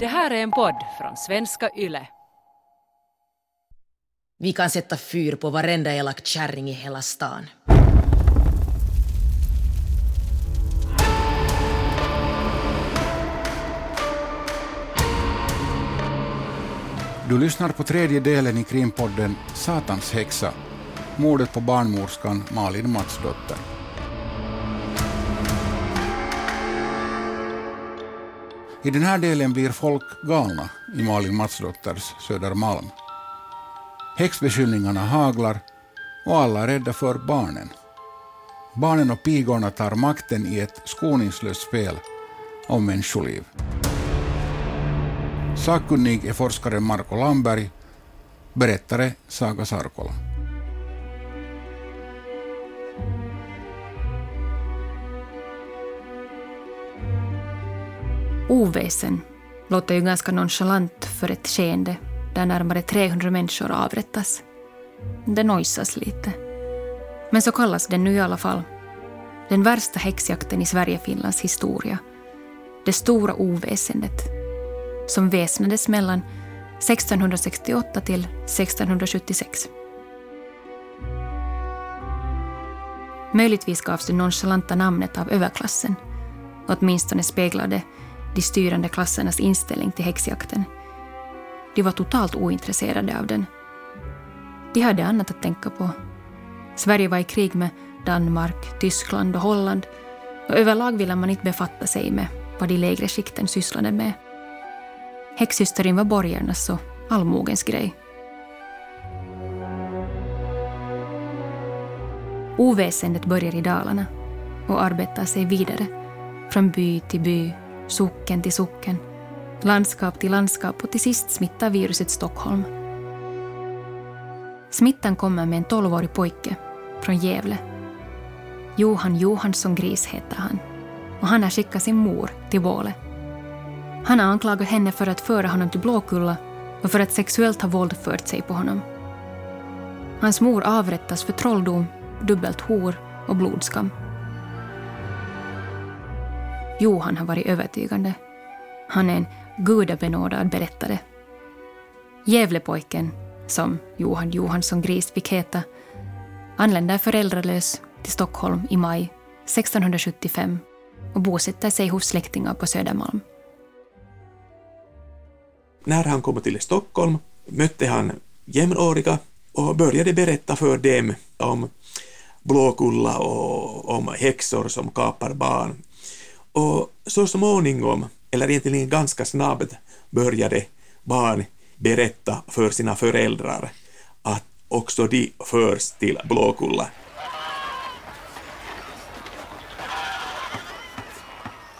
Det här är en podd från svenska YLE. Vi kan sätta fyr på varenda elak kärring i hela stan. Du lyssnar på tredje delen i krimpodden Satans häxa, mordet på barnmorskan Malin Matsdotter. I den här delen blir folk galna i Malin Matsdotters Södermalm. Häxbeskyllningarna haglar och alla är rädda för barnen. Barnen och pigorna tar makten i ett skoningslöst spel om människoliv. Sakkunnig är forskaren Marko Lamberg, berättare Saga Sarkola. Oväsen låter ju ganska nonchalant för ett skeende där närmare 300 människor avrättas. Det nojsas lite. Men så kallas den nu i alla fall. Den värsta häxjakten i Sverige-Finlands historia. Det stora oväsendet. Som väsnades mellan 1668 till 1676. Möjligtvis gavs det nonchalanta namnet av överklassen. Åtminstone speglade de styrande klassernas inställning till häxjakten. De var totalt ointresserade av den. De hade annat att tänka på. Sverige var i krig med Danmark, Tyskland och Holland och överlag ville man inte befatta sig med vad de lägre skikten sysslade med. Häxhysterin var borgarnas och allmogens grej. Oväsendet börjar i Dalarna och arbetar sig vidare från by till by socken till socken, landskap till landskap och till sist smittar viruset Stockholm. Smittan kommer med en tolvårig pojke från Gävle. Johan Johansson Gris heter han och han har skickat sin mor till Våle. Han har anklagat henne för att föra honom till Blåkulla och för att sexuellt ha våldfört sig på honom. Hans mor avrättas för trolldom, dubbelt hor och blodskam. Johan har varit övertygande. Han är en gudabenådad berättare. Gävlepojken, som Johan Johansson Gris fick heta, anländer föräldralös till Stockholm i maj 1675 och bosätter sig hos släktingar på Södermalm. När han kom till Stockholm mötte han jämnåriga och började berätta för dem om Blåkulla och om häxor som kapar barn och så småningom, eller egentligen ganska snabbt, började barn berätta för sina föräldrar att också de förs till Blåkulla.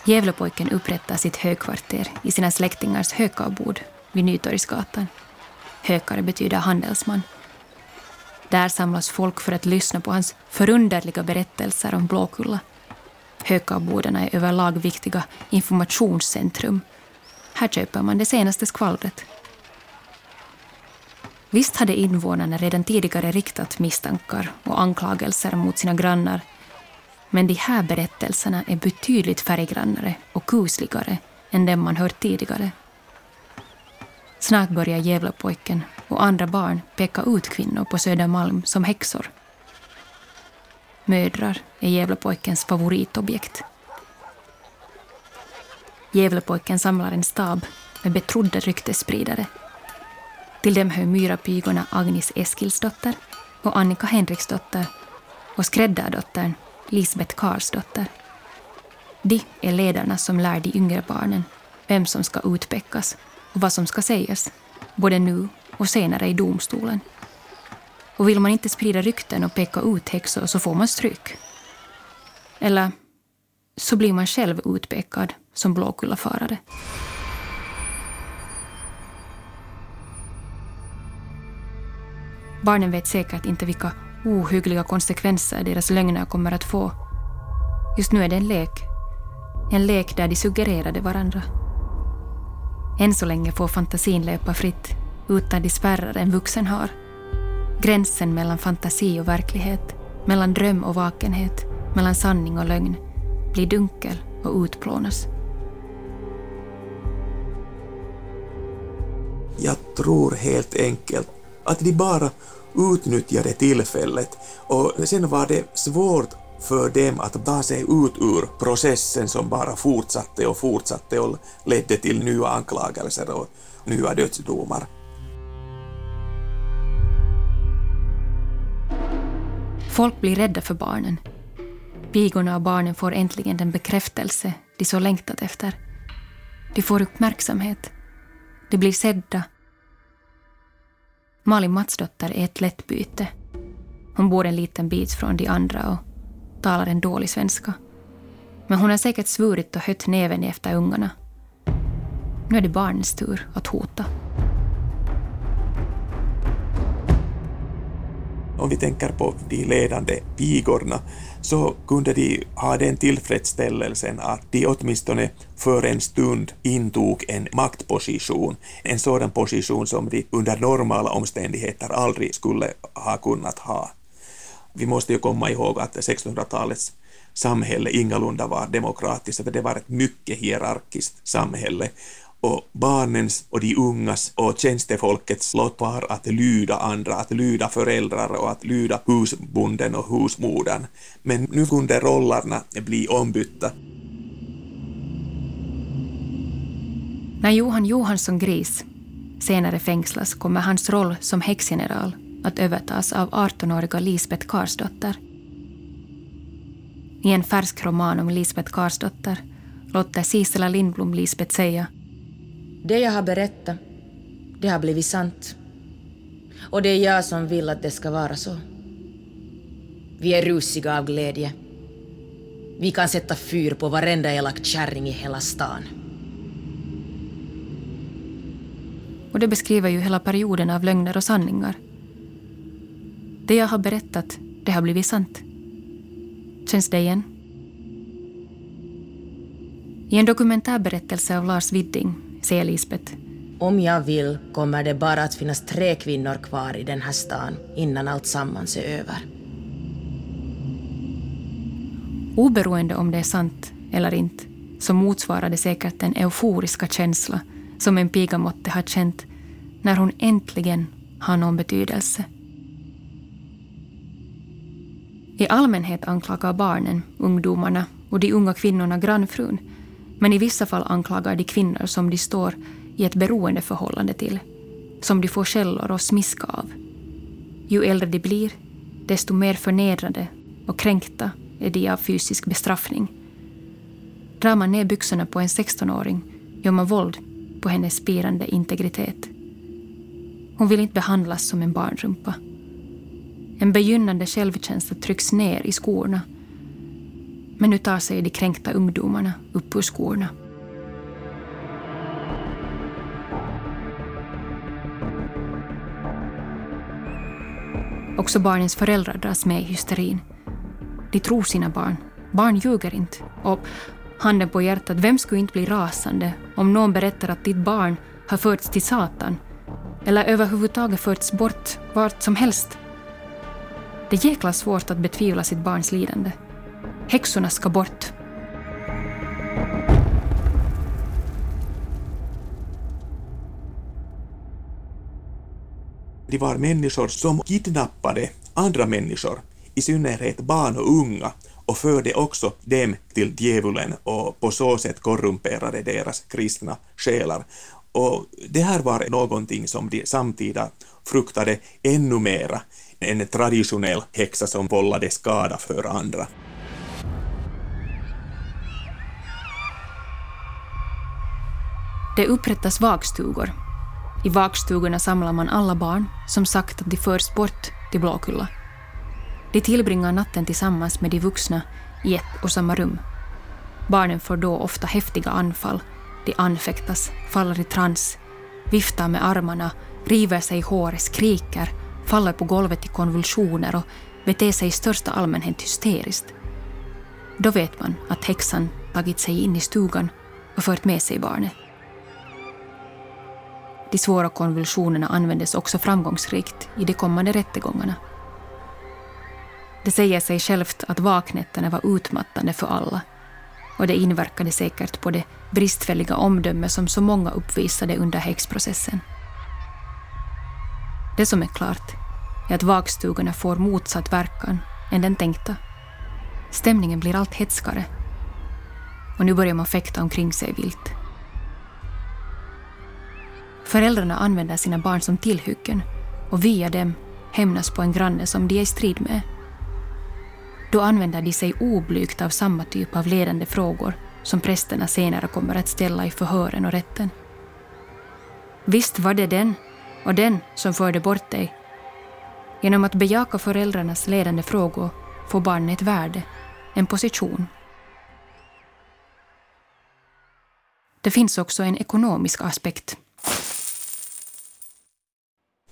Gävlepojken upprättar sitt högkvarter i sina släktingars hökarbord vid Nytorgsgatan. Hökare betyder handelsman. Där samlas folk för att lyssna på hans förunderliga berättelser om Blåkulla Hökarbodarna är överlag viktiga informationscentrum. Här köper man det senaste skvallret. Visst hade invånarna redan tidigare riktat misstankar och anklagelser mot sina grannar. Men de här berättelserna är betydligt färggrannare och kusligare än dem man hört tidigare. Snart börjar Gävlepojken och andra barn peka ut kvinnor på Södermalm som häxor. Mödrar är Gävlepojkens favoritobjekt. Gävlepojken samlar en stab med betrodda ryktesspridare. Till dem hör myrapygorna Agnes Eskilsdotter och Annika Henriksdotter och skräddardottern Lisbeth Karlsdotter. De är ledarna som lär de yngre barnen vem som ska utpekas och vad som ska sägas, både nu och senare i domstolen. Och vill man inte sprida rykten och peka ut häxor så får man stryk. Eller så blir man själv utpekad som Blåkullafarare. Barnen vet säkert inte vilka ohyggliga konsekvenser deras lögner kommer att få. Just nu är det en lek. En lek där de suggererade varandra. Än så länge får fantasin löpa fritt utan de spärrar en vuxen har. Gränsen mellan fantasi och verklighet, mellan dröm och vakenhet, mellan sanning och lögn blir dunkel och utplånas. Jag tror helt enkelt att de bara utnyttjade tillfället och sen var det svårt för dem att ta sig ut ur processen som bara fortsatte och fortsatte och ledde till nya anklagelser och nya dödsdomar. Folk blir rädda för barnen. Pigorna och barnen får äntligen den bekräftelse de så längtat efter. De får uppmärksamhet. De blir sedda. Malin Matsdotter är ett lätt byte. Hon bor en liten bit från de andra och talar en dålig svenska. Men hon har säkert svurit och hött näven efter ungarna. Nu är det barnens tur att hota. Om vi tänker på de ledande pigorna så kunde de ha den tillfredsställelsen att de åtminstone för en stund intog en maktposition, en sådan position som de under normala omständigheter aldrig skulle ha kunnat ha. Vi måste ju komma ihåg att 1600-talets samhälle ingalunda var demokratiskt, för det var ett mycket hierarkiskt samhälle och barnens och de ungas och tjänstefolkets lott var att lyda andra, att lyda föräldrar och att lyda husbonden och husmodern. Men nu kunde rollerna bli ombytta. När Johan Johansson Gris senare fängslas kommer hans roll som häxgeneral att övertas av 18-åriga Lisbeth Karsdotter. I en färsk roman om Lisbeth Karsdotter låter Sisela Lindblom Lisbeth säga det jag har berättat, det har blivit sant. Och det är jag som vill att det ska vara så. Vi är rusiga av glädje. Vi kan sätta fyr på varenda elak kärring i hela stan. Och det beskriver ju hela perioden av lögner och sanningar. Det jag har berättat, det har blivit sant. Känns det igen? I en dokumentärberättelse av Lars Widding säger Lisbeth Om jag vill kommer det bara att finnas tre kvinnor kvar i den här stan innan allt sammans är över. Oberoende om det är sant eller inte så motsvarar det säkert den euforiska känsla som en piga måtte ha känt när hon äntligen har någon betydelse. I allmänhet anklagar barnen, ungdomarna och de unga kvinnorna grannfrun, men i vissa fall anklagar de kvinnor som de står i ett beroendeförhållande till, som de får källor och smiska av. Ju äldre de blir, desto mer förnedrade och kränkta är de av fysisk bestraffning. Drar man ner byxorna på en 16-åring gör man våld på hennes spirande integritet. Hon vill inte behandlas som en barnrumpa. En begynnande självkänsla trycks ner i skorna. Men nu tar sig de kränkta ungdomarna upp ur skorna. Också barnens föräldrar dras med i hysterin. De tror sina barn. Barn ljuger inte. Och handen på hjärtat, vem skulle inte bli rasande om någon berättar att ditt barn har förts till Satan eller överhuvudtaget förts bort vart som helst det är jäkla svårt att betvivla sitt barns lidande. Häxorna ska bort. De var människor som kidnappade andra människor, i synnerhet barn och unga, och förde också dem till djävulen och på så sätt korrumperade deras kristna själar. Och det här var någonting som de samtida fruktade ännu mera en traditionell häxa som vållade skada för andra. Det upprättas vakstugor. I vakstugorna samlar man alla barn som sagt att de förs bort till Blåkulla. De tillbringar natten tillsammans med de vuxna i ett och samma rum. Barnen får då ofta häftiga anfall. De anfäktas, faller i trans, viftar med armarna, river sig i håret, skriker faller på golvet i konvulsioner och beter sig i största allmänhet hysteriskt. Då vet man att häxan tagit sig in i stugan och fört med sig barnet. De svåra konvulsionerna användes också framgångsrikt i de kommande rättegångarna. Det säger sig självt att vaknätterna var utmattande för alla och det inverkade säkert på det bristfälliga omdöme som så många uppvisade under häxprocessen. Det som är klart är att vakstugorna får motsatt verkan än den tänkta. Stämningen blir allt hetskare. Och nu börjar man fäkta omkring sig vilt. Föräldrarna använder sina barn som tillhyggen och via dem hämnas på en granne som de är i strid med. Då använder de sig oblygt av samma typ av ledande frågor som prästerna senare kommer att ställa i förhören och rätten. Visst var det den och den som förde bort dig. Genom att bejaka föräldrarnas ledande frågor får barnet ett värde, en position. Det finns också en ekonomisk aspekt.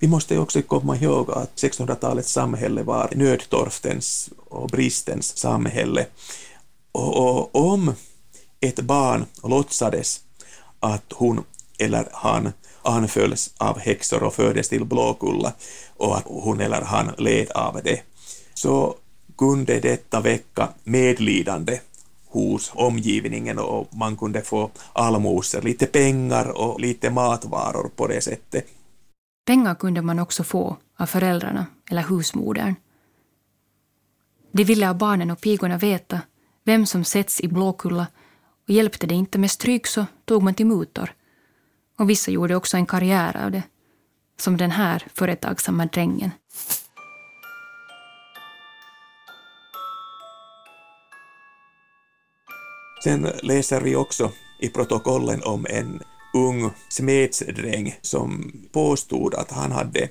Vi måste också komma ihåg att 1600-talets samhälle var nödtorftens och bristens samhälle. Och, och om ett barn låtsades att hon eller han anfölls av häxor och fördes till Blåkulla och att hon eller han led av det, så kunde detta väcka medlidande hos omgivningen och man kunde få allmosor, lite pengar och lite matvaror på det sättet. Pengar kunde man också få av föräldrarna eller husmodern. De ville av barnen och pigorna veta vem som sätts i Blåkulla och hjälpte det inte med stryk så tog man till mutor. Och vissa gjorde också en karriär av det, som den här företagsamma drängen. Sen läser vi också i protokollen om en ung smedsdräng som påstod att han hade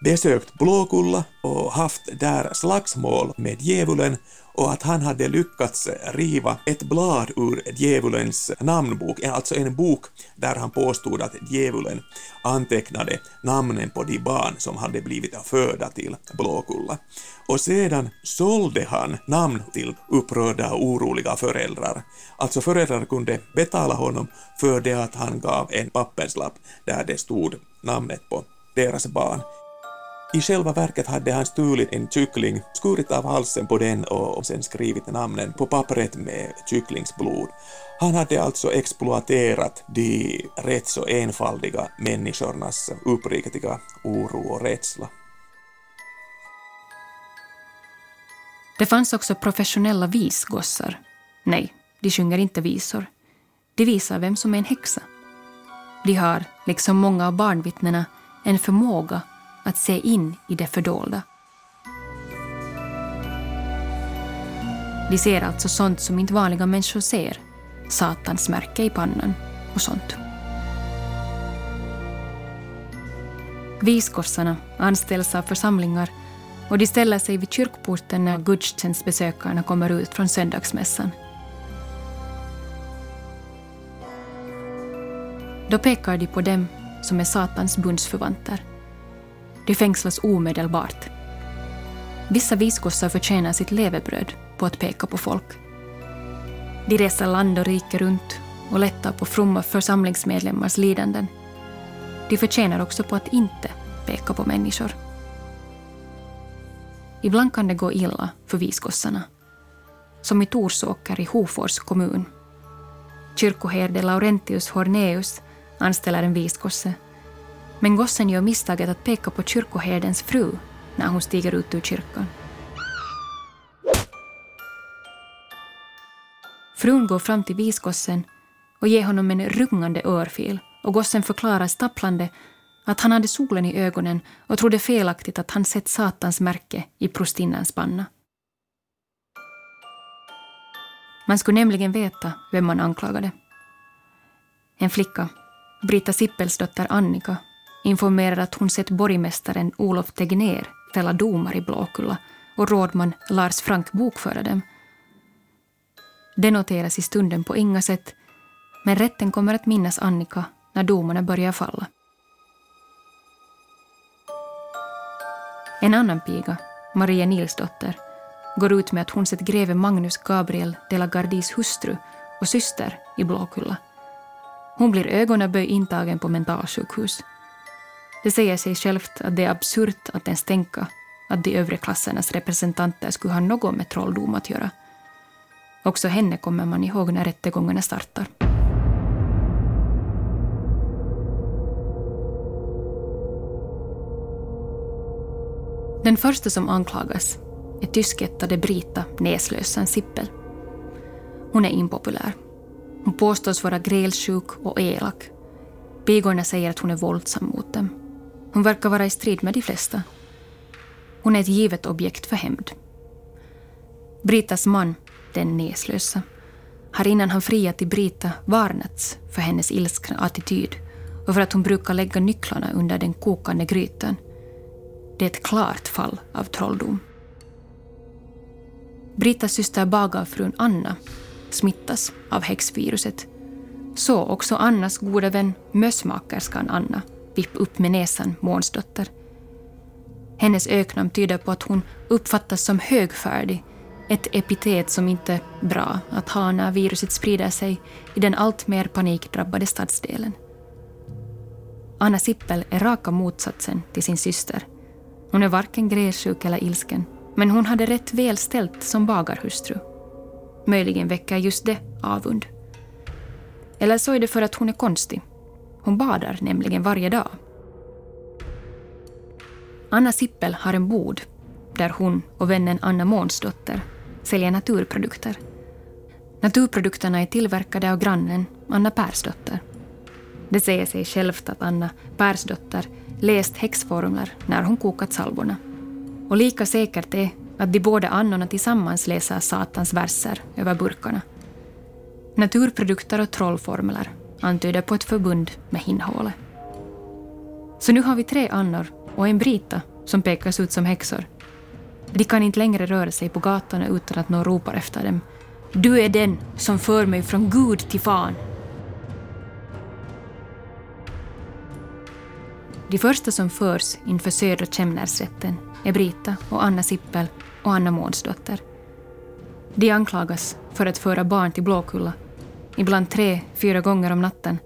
besökt Blåkulla och haft där slagsmål med djävulen och att han hade lyckats riva ett blad ur djävulens namnbok, eh, alltså en bok där han påstod att djävulen antecknade namnen på de barn som hade blivit födda till Blåkulla. Och sedan sålde han namn till upprörda och oroliga föräldrar. Alltså föräldrar kunde betala honom för det att han gav en papperslapp där det stod namnet på deras barn. I själva verket hade han stulit en kyckling, skurit av halsen på den och sen skrivit namnen på pappret med kycklingsblod. Han hade alltså exploaterat de rätt så enfaldiga människornas uppriktiga oro och rädsla. Det fanns också professionella visgossar. Nej, de sjunger inte visor. De visar vem som är en häxa. De har, liksom många av barnvittnena, en förmåga att se in i det fördolda. De ser alltså sånt som inte vanliga människor ser. Satans märke i pannan och sånt. Viskorsarna anställs av församlingar och de ställer sig vid kyrkporten när gudstjänstbesökarna kommer ut från söndagsmässan. Då pekar de på dem som är Satans bundsförvanter. De fängslas omedelbart. Vissa visgossar förtjänar sitt levebröd på att peka på folk. De reser land och rike runt och lättar på fromma församlingsmedlemmars lidanden. De förtjänar också på att inte peka på människor. Ibland kan det gå illa för visgossarna. Som i Torsåker i Hofors kommun. Kyrkoherde Laurentius Horneus anställer en visgosse men gossen gör misstaget att peka på kyrkoherdens fru när hon stiger ut ur kyrkan. Frun går fram till visgossen och ger honom en rungande örfil och gossen förklarar stapplande att han hade solen i ögonen och trodde felaktigt att han sett Satans märke i prostinnans panna. Man skulle nämligen veta vem man anklagade. En flicka, Brita Sippels dotter Annika, informerar att hon sett borgmästaren Olof Tegnér fälla domar i Blåkulla och rådman Lars Frank bokföra dem. Det noteras i stunden på inga sätt, men rätten kommer att minnas Annika när domarna börjar falla. En annan piga, Maria Nilsdotter, går ut med att hon sett greve Magnus Gabriel de la Gardis hustru och syster i Blåkulla. Hon blir ögonaböj intagen på mentalsjukhus. Det säger sig självt att det är absurt att ens tänka att de övre klassernas representanter skulle ha något med trolldom att göra. Också henne kommer man ihåg när rättegångarna startar. Den första som anklagas är tyskättade Brita Näslösen Sippel. Hon är impopulär. Hon påstås vara grälsjuk och elak. Pigorna säger att hon är våldsam mot dem. Hon verkar vara i strid med de flesta. Hon är ett givet objekt för hämnd. Britas man, den näslösa, har innan han friat till Brita varnats för hennes ilskna attityd och för att hon brukar lägga nycklarna under den kokande grytan. Det är ett klart fall av trolldom. Britas syster bagarfrun Anna smittas av häxviruset. Så också Annas goda vän mössmakerskan Anna, vipp upp med näsan Månsdotter. Hennes öknamn tyder på att hon uppfattas som högfärdig, ett epitet som inte är bra att ha när viruset sprider sig i den alltmer panikdrabbade stadsdelen. Anna Sippel är raka motsatsen till sin syster. Hon är varken grälsjuk eller ilsken, men hon hade rätt väl ställt som bagarhustru. Möjligen väcker just det avund. Eller så är det för att hon är konstig. Hon badar nämligen varje dag. Anna Sippel har en bod där hon och vännen Anna Månsdotter säljer naturprodukter. Naturprodukterna är tillverkade av grannen Anna Persdotter. Det säger sig självt att Anna Persdotter läst häxformler när hon kokat salvorna. Och lika säkert är att de båda annorna tillsammans läser Satans verser över burkarna. Naturprodukter och trollformler antyder på ett förbund med hinnhålet. Så nu har vi tre annor och en Brita som pekas ut som häxor. De kan inte längre röra sig på gatorna utan att någon ropar efter dem. Du är den som för mig från Gud till fan. De första som förs inför Södra Kämnersrätten är Brita och Anna Sippel och Anna Månsdotter. De anklagas för att föra barn till Blåkulla, ibland tre, fyra gånger om natten.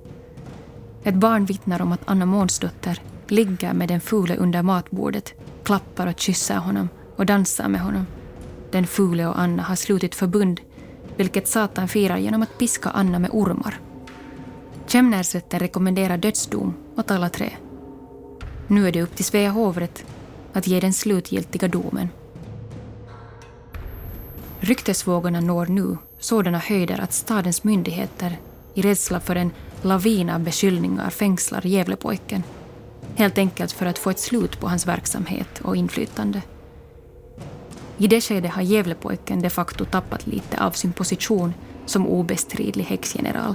Ett barn vittnar om att Anna Månsdotter ligger med den fule under matbordet, klappar och kysser honom och dansar med honom. Den fule och Anna har slutit förbund, vilket Satan firar genom att piska Anna med ormar. Kämnersrätten rekommenderar dödsdom åt alla tre. Nu är det upp till Svea hovrätt att ge den slutgiltiga domen. Ryktesvågorna når nu sådana höjder att stadens myndigheter i rädsla för en lavin av beskyllningar fängslar Gävlepojken. Helt enkelt för att få ett slut på hans verksamhet och inflytande. I det skedet har Gävlepojken de facto tappat lite av sin position som obestridlig häxgeneral.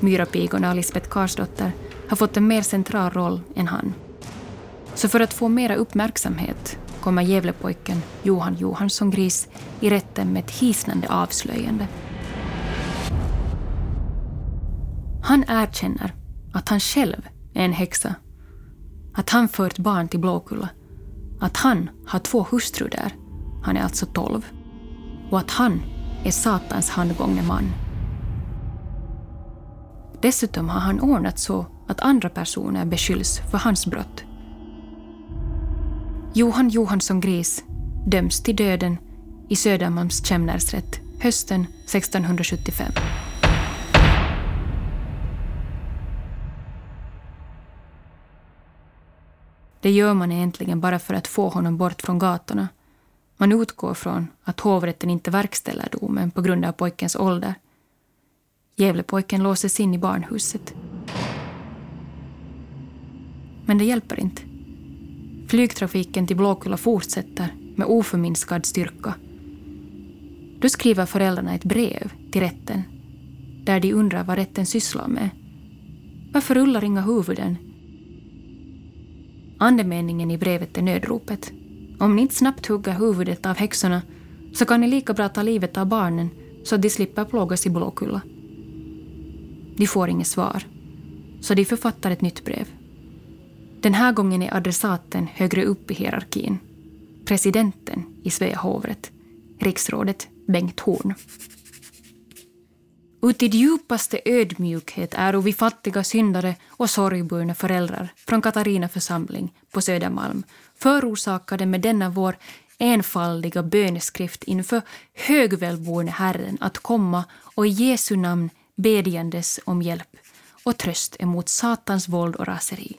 Myrapigorna och Lisbeth Karsdotter har fått en mer central roll än han. Så för att få mera uppmärksamhet kommer Gävlepojken Johan Johansson Gris i rätten med ett hisnande avslöjande. Han erkänner att han själv är en häxa, att han fört barn till Blåkulla, att han har två hustrur där, han är alltså tolv, och att han är Satans handgångne man. Dessutom har han ordnat så att andra personer beskylls för hans brott. Johan Johansson Gris döms till döden i Södermalms kämnersrätt hösten 1675. Det gör man egentligen bara för att få honom bort från gatorna. Man utgår från att hovrätten inte verkställer domen på grund av pojkens ålder. Gävlepojken låses in i barnhuset. Men det hjälper inte. Flygtrafiken till Blåkulla fortsätter med oförminskad styrka. Då skriver föräldrarna ett brev till rätten där de undrar vad rätten sysslar med. Varför rullar inga huvuden? Andemeningen i brevet är nödropet. Om ni inte snabbt hugger huvudet av häxorna så kan ni lika bra ta livet av barnen så att de slipper plågas i Blåkulla. De får inget svar, så de författar ett nytt brev. Den här gången är adressaten högre upp i hierarkin. Presidenten i Svea hovrätt, riksrådet Bengt Horn. Ut i djupaste ödmjukhet är vi fattiga syndare och sorgburna föräldrar från Katarina församling på Södermalm förorsakade med denna vår enfaldiga böneskrift inför högvälborne Herren att komma och i Jesu namn bedjandes om hjälp och tröst emot Satans våld och raseri.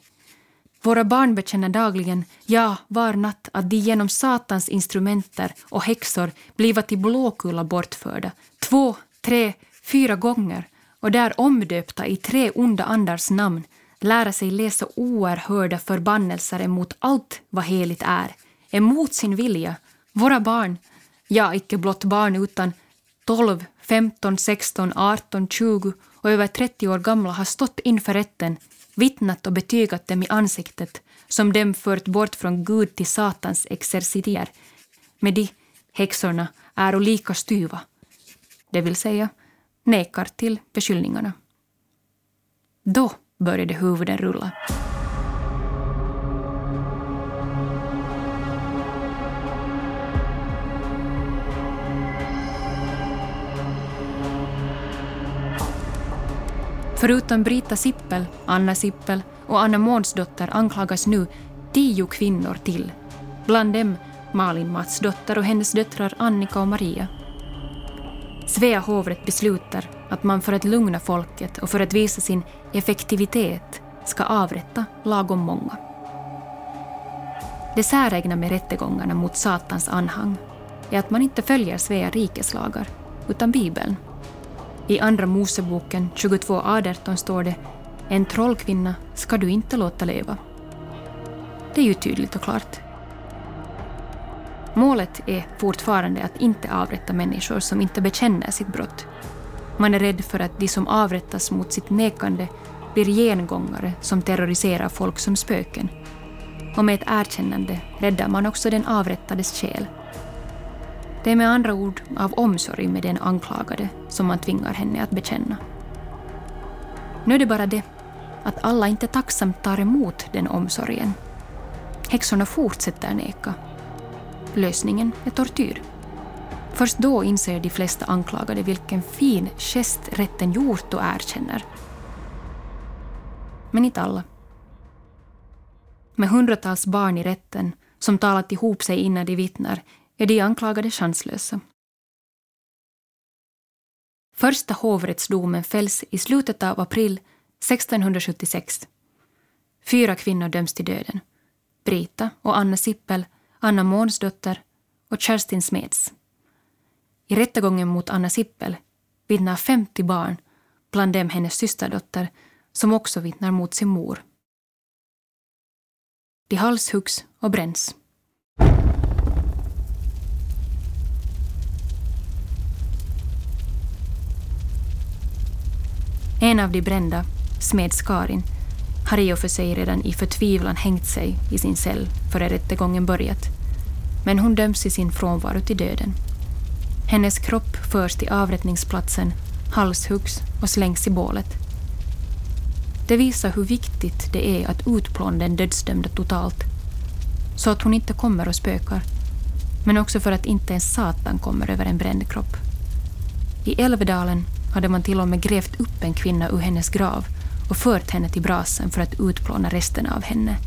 Våra barn bekänner dagligen, ja, var natt, att de genom Satans instrumenter och häxor bliva till Blåkulla bortförda, två, tre, fyra gånger. Och där omdöpta i tre onda andars namn, lära sig läsa oerhörda förbannelser emot allt vad heligt är, emot sin vilja, våra barn, ja, icke blott barn utan 12, 15, 16, 18, 20 och över 30 år gamla har stått inför rätten, vittnat och betygat dem i ansiktet som dem fört bort från Gud till Satans exercitier. Med de, häxorna, är lika styva, det vill säga nekar till beskyllningarna. Då började huvuden rulla. Förutom Brita Sippel, Anna Sippel och Anna Månsdotter anklagas nu tio kvinnor till. Bland dem Malin Matsdotter och hennes döttrar Annika och Maria. Svea hovrätt beslutar att man för att lugna folket och för att visa sin effektivitet ska avrätta lagom många. Det säregna med rättegångarna mot Satans anhang är att man inte följer Svea rikes lagar, utan Bibeln. I Andra Moseboken 22.18 står det En trollkvinna ska du inte låta leva. Det är ju tydligt och klart. Målet är fortfarande att inte avrätta människor som inte bekänner sitt brott. Man är rädd för att de som avrättas mot sitt nekande blir gengångare som terroriserar folk som spöken. Och med ett erkännande räddar man också den avrättades själ. Det är med andra ord av omsorg med den anklagade som man tvingar henne att bekänna. Nu är det bara det att alla inte tacksamt tar emot den omsorgen. Häxorna fortsätter neka. Lösningen är tortyr. Först då inser de flesta anklagade vilken fin gest rätten gjort och erkänner. Men inte alla. Med hundratals barn i rätten som talat ihop sig innan de vittnar är de anklagade chanslösa. Första hovrättsdomen fälls i slutet av april 1676. Fyra kvinnor döms till döden. Brita och Anna Sippel, Anna Månsdotter och Kerstin Smeds. I rättegången mot Anna Sippel vittnar 50 barn, bland dem hennes systerdotter, som också vittnar mot sin mor. De halshuggs och bränns. En av de brända, Smeds Karin, har i och för sig redan i förtvivlan hängt sig i sin cell före rättegången börjat. Men hon döms i sin frånvaro till döden. Hennes kropp förs till avrättningsplatsen, halshuggs och slängs i bålet. Det visar hur viktigt det är att utplåna den dödsdömda totalt, så att hon inte kommer och spökar, men också för att inte ens Satan kommer över en bränd kropp. I Älvdalen hade man till och med grävt upp en kvinna ur hennes grav och fört henne till brasen för att utplåna resterna av henne.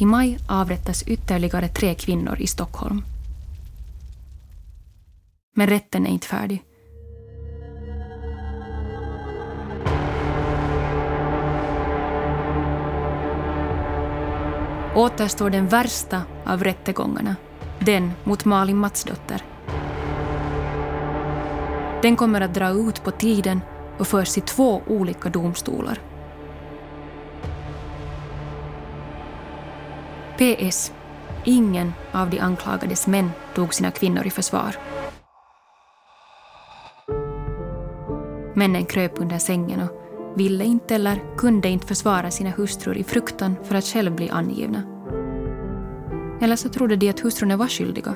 I maj avrättas ytterligare tre kvinnor i Stockholm. Men rätten är inte färdig. Återstår den värsta av rättegångarna, den mot Malin Matsdotter. Den kommer att dra ut på tiden och förs i två olika domstolar. PS. Ingen av de anklagades män tog sina kvinnor i försvar. Männen kröp under sängen och ville inte eller kunde inte försvara sina hustrur i fruktan för att själv bli angivna. Eller så trodde de att hustrurna var skyldiga.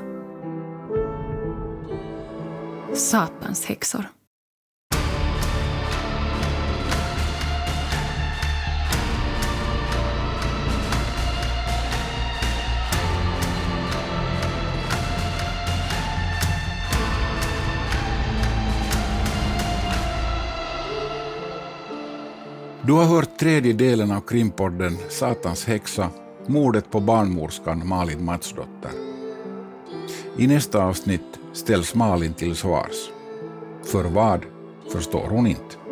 Satans häxor. Du har hört tredje delen av krimpodden Satans häxa, mordet på barnmorskan Malin Matsdotter. I nästa avsnitt ställs Malin till svars. För vad förstår hon inte.